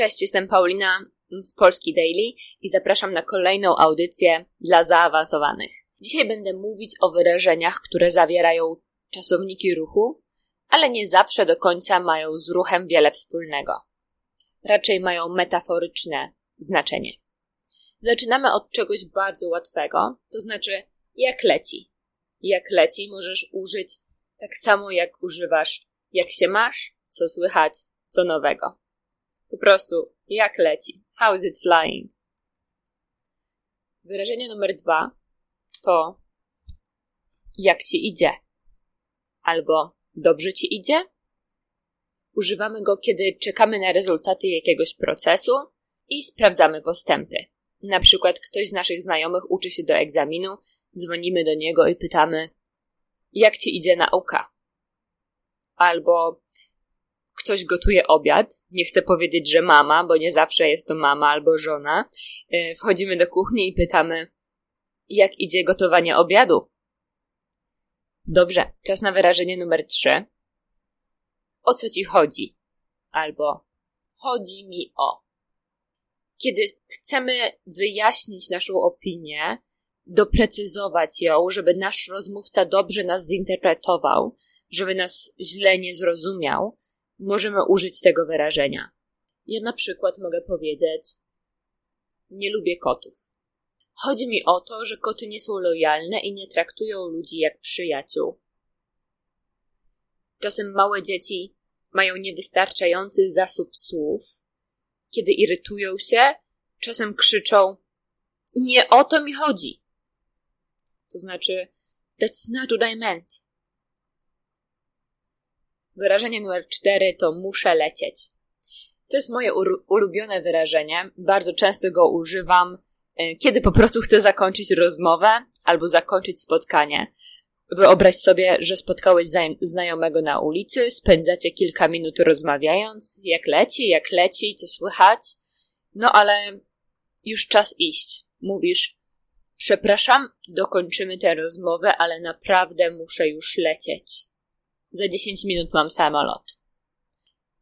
Cześć, jestem Paulina z Polski Daily i zapraszam na kolejną audycję dla zaawansowanych. Dzisiaj będę mówić o wyrażeniach, które zawierają czasowniki ruchu, ale nie zawsze do końca mają z ruchem wiele wspólnego. Raczej mają metaforyczne znaczenie. Zaczynamy od czegoś bardzo łatwego, to znaczy jak leci. Jak leci możesz użyć tak samo jak używasz jak się masz, co słychać, co nowego. Po prostu, jak leci? How is it flying? Wyrażenie numer dwa to jak ci idzie? Albo dobrze ci idzie? Używamy go, kiedy czekamy na rezultaty jakiegoś procesu i sprawdzamy postępy. Na przykład ktoś z naszych znajomych uczy się do egzaminu, dzwonimy do niego i pytamy, jak ci idzie nauka? Albo ktoś gotuje obiad, nie chcę powiedzieć, że mama, bo nie zawsze jest to mama albo żona. E, wchodzimy do kuchni i pytamy, jak idzie gotowanie obiadu? Dobrze, czas na wyrażenie numer trzy. O co ci chodzi? Albo chodzi mi o. Kiedy chcemy wyjaśnić naszą opinię, doprecyzować ją, żeby nasz rozmówca dobrze nas zinterpretował, żeby nas źle nie zrozumiał, możemy użyć tego wyrażenia. Ja na przykład mogę powiedzieć: Nie lubię kotów. Chodzi mi o to, że koty nie są lojalne i nie traktują ludzi jak przyjaciół. Czasem małe dzieci mają niewystarczający zasób słów. Kiedy irytują się, czasem krzyczą: Nie o to mi chodzi. To znaczy, that's not what I meant. Wyrażenie numer cztery to muszę lecieć. To jest moje ulubione wyrażenie. Bardzo często go używam, e, kiedy po prostu chcę zakończyć rozmowę albo zakończyć spotkanie. Wyobraź sobie, że spotkałeś znajomego na ulicy, spędzacie kilka minut rozmawiając, jak leci, jak leci, co słychać. No ale już czas iść. Mówisz, przepraszam, dokończymy tę rozmowę, ale naprawdę muszę już lecieć za 10 minut mam samolot.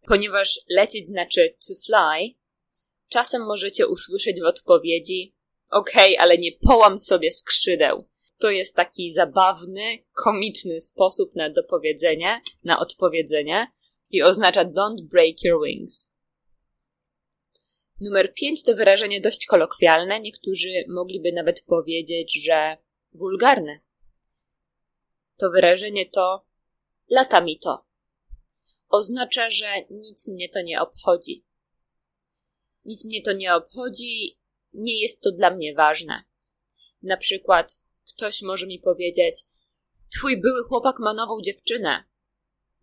Ponieważ lecieć znaczy to fly, czasem możecie usłyszeć w odpowiedzi okej, okay, ale nie połam sobie skrzydeł. To jest taki zabawny, komiczny sposób na dopowiedzenie, na odpowiedzenie i oznacza don't break your wings. Numer 5 to wyrażenie dość kolokwialne, niektórzy mogliby nawet powiedzieć, że wulgarne. To wyrażenie to Lata mi to. Oznacza, że nic mnie to nie obchodzi. Nic mnie to nie obchodzi, nie jest to dla mnie ważne. Na przykład ktoś może mi powiedzieć: Twój były chłopak ma nową dziewczynę.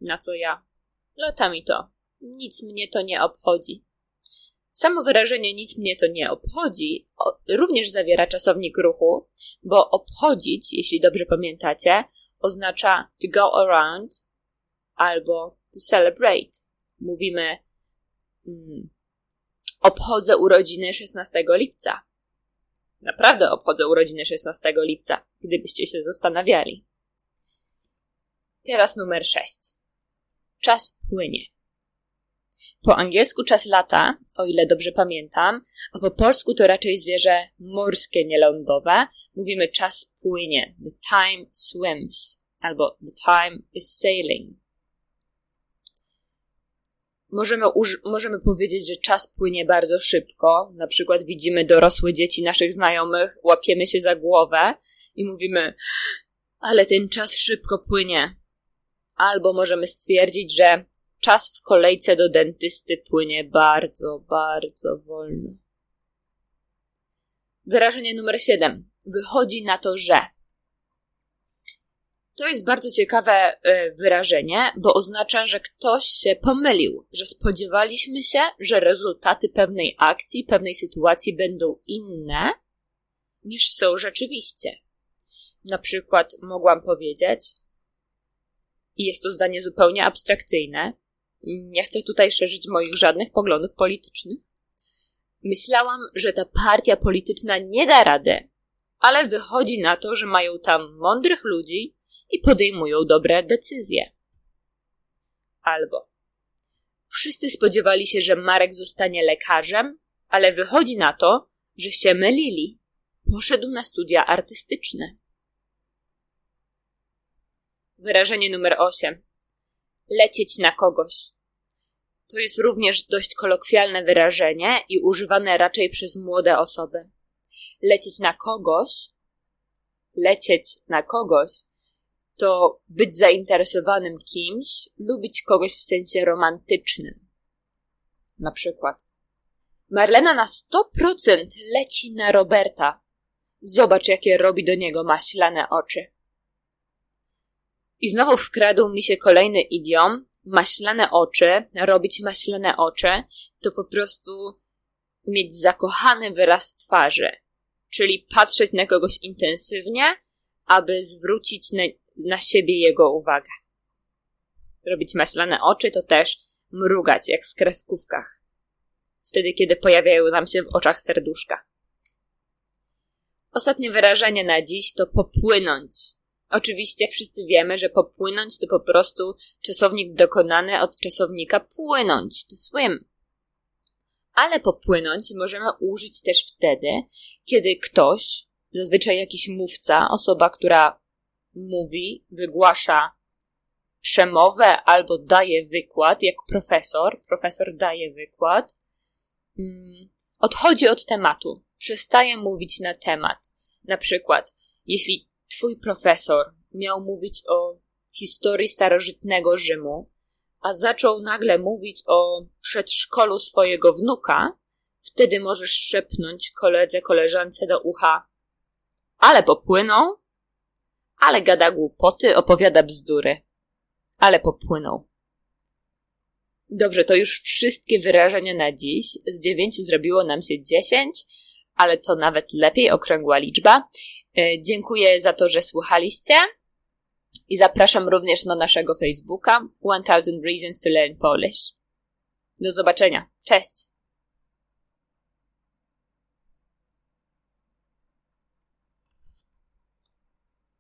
Na co ja? Lata mi to. Nic mnie to nie obchodzi. Samo wyrażenie nic mnie to nie obchodzi również zawiera czasownik ruchu, bo obchodzić, jeśli dobrze pamiętacie, oznacza to go around albo to celebrate. Mówimy mm, obchodzę urodziny 16 lipca. Naprawdę obchodzę urodziny 16 lipca, gdybyście się zastanawiali. Teraz numer 6. Czas płynie. Po angielsku czas lata, o ile dobrze pamiętam, a po polsku to raczej zwierzę morskie, nielądowe. Mówimy czas płynie. The time swims. Albo the time is sailing. Możemy, możemy powiedzieć, że czas płynie bardzo szybko. Na przykład widzimy dorosłe dzieci naszych znajomych, łapiemy się za głowę i mówimy, ale ten czas szybko płynie. Albo możemy stwierdzić, że czas w kolejce do dentysty płynie bardzo, bardzo wolno. Wyrażenie numer 7. Wychodzi na to, że. To jest bardzo ciekawe e, wyrażenie, bo oznacza, że ktoś się pomylił, że spodziewaliśmy się, że rezultaty pewnej akcji, pewnej sytuacji będą inne niż są rzeczywiście. Na przykład mogłam powiedzieć, i jest to zdanie zupełnie abstrakcyjne, nie chcę tutaj szerzyć moich żadnych poglądów politycznych. Myślałam, że ta partia polityczna nie da rady, ale wychodzi na to, że mają tam mądrych ludzi i podejmują dobre decyzje. Albo Wszyscy spodziewali się, że Marek zostanie lekarzem, ale wychodzi na to, że się mylili. Poszedł na studia artystyczne. Wyrażenie numer 8. Lecieć na kogoś. To jest również dość kolokwialne wyrażenie i używane raczej przez młode osoby. Lecieć na kogoś, lecieć na kogoś, to być zainteresowanym kimś, lubić kogoś w sensie romantycznym. Na przykład. Marlena na 100% leci na Roberta. Zobacz, jakie robi do niego maślane oczy. I znowu wkradł mi się kolejny idiom. Maślane oczy, robić maślane oczy, to po prostu mieć zakochany wyraz twarzy. Czyli patrzeć na kogoś intensywnie, aby zwrócić na, na siebie jego uwagę. Robić maślane oczy to też mrugać, jak w kreskówkach. Wtedy, kiedy pojawiają nam się w oczach serduszka. Ostatnie wyrażenie na dziś to popłynąć. Oczywiście wszyscy wiemy, że popłynąć to po prostu czasownik dokonany od czasownika płynąć, to swim. Ale popłynąć możemy użyć też wtedy, kiedy ktoś, zazwyczaj jakiś mówca, osoba, która mówi, wygłasza przemowę albo daje wykład, jak profesor, profesor daje wykład, mm, odchodzi od tematu, przestaje mówić na temat. Na przykład, jeśli twój profesor miał mówić o historii starożytnego Rzymu, a zaczął nagle mówić o przedszkolu swojego wnuka, wtedy możesz szepnąć koledze, koleżance do ucha. Ale popłynął, ale gada głupoty, opowiada bzdury. Ale popłynął. Dobrze, to już wszystkie wyrażenia na dziś. Z dziewięciu zrobiło nam się dziesięć, ale to nawet lepiej, okrągła liczba. E, dziękuję za to, że słuchaliście i zapraszam również na naszego Facebooka 1000 Reasons to Learn Polish. Do zobaczenia. Cześć!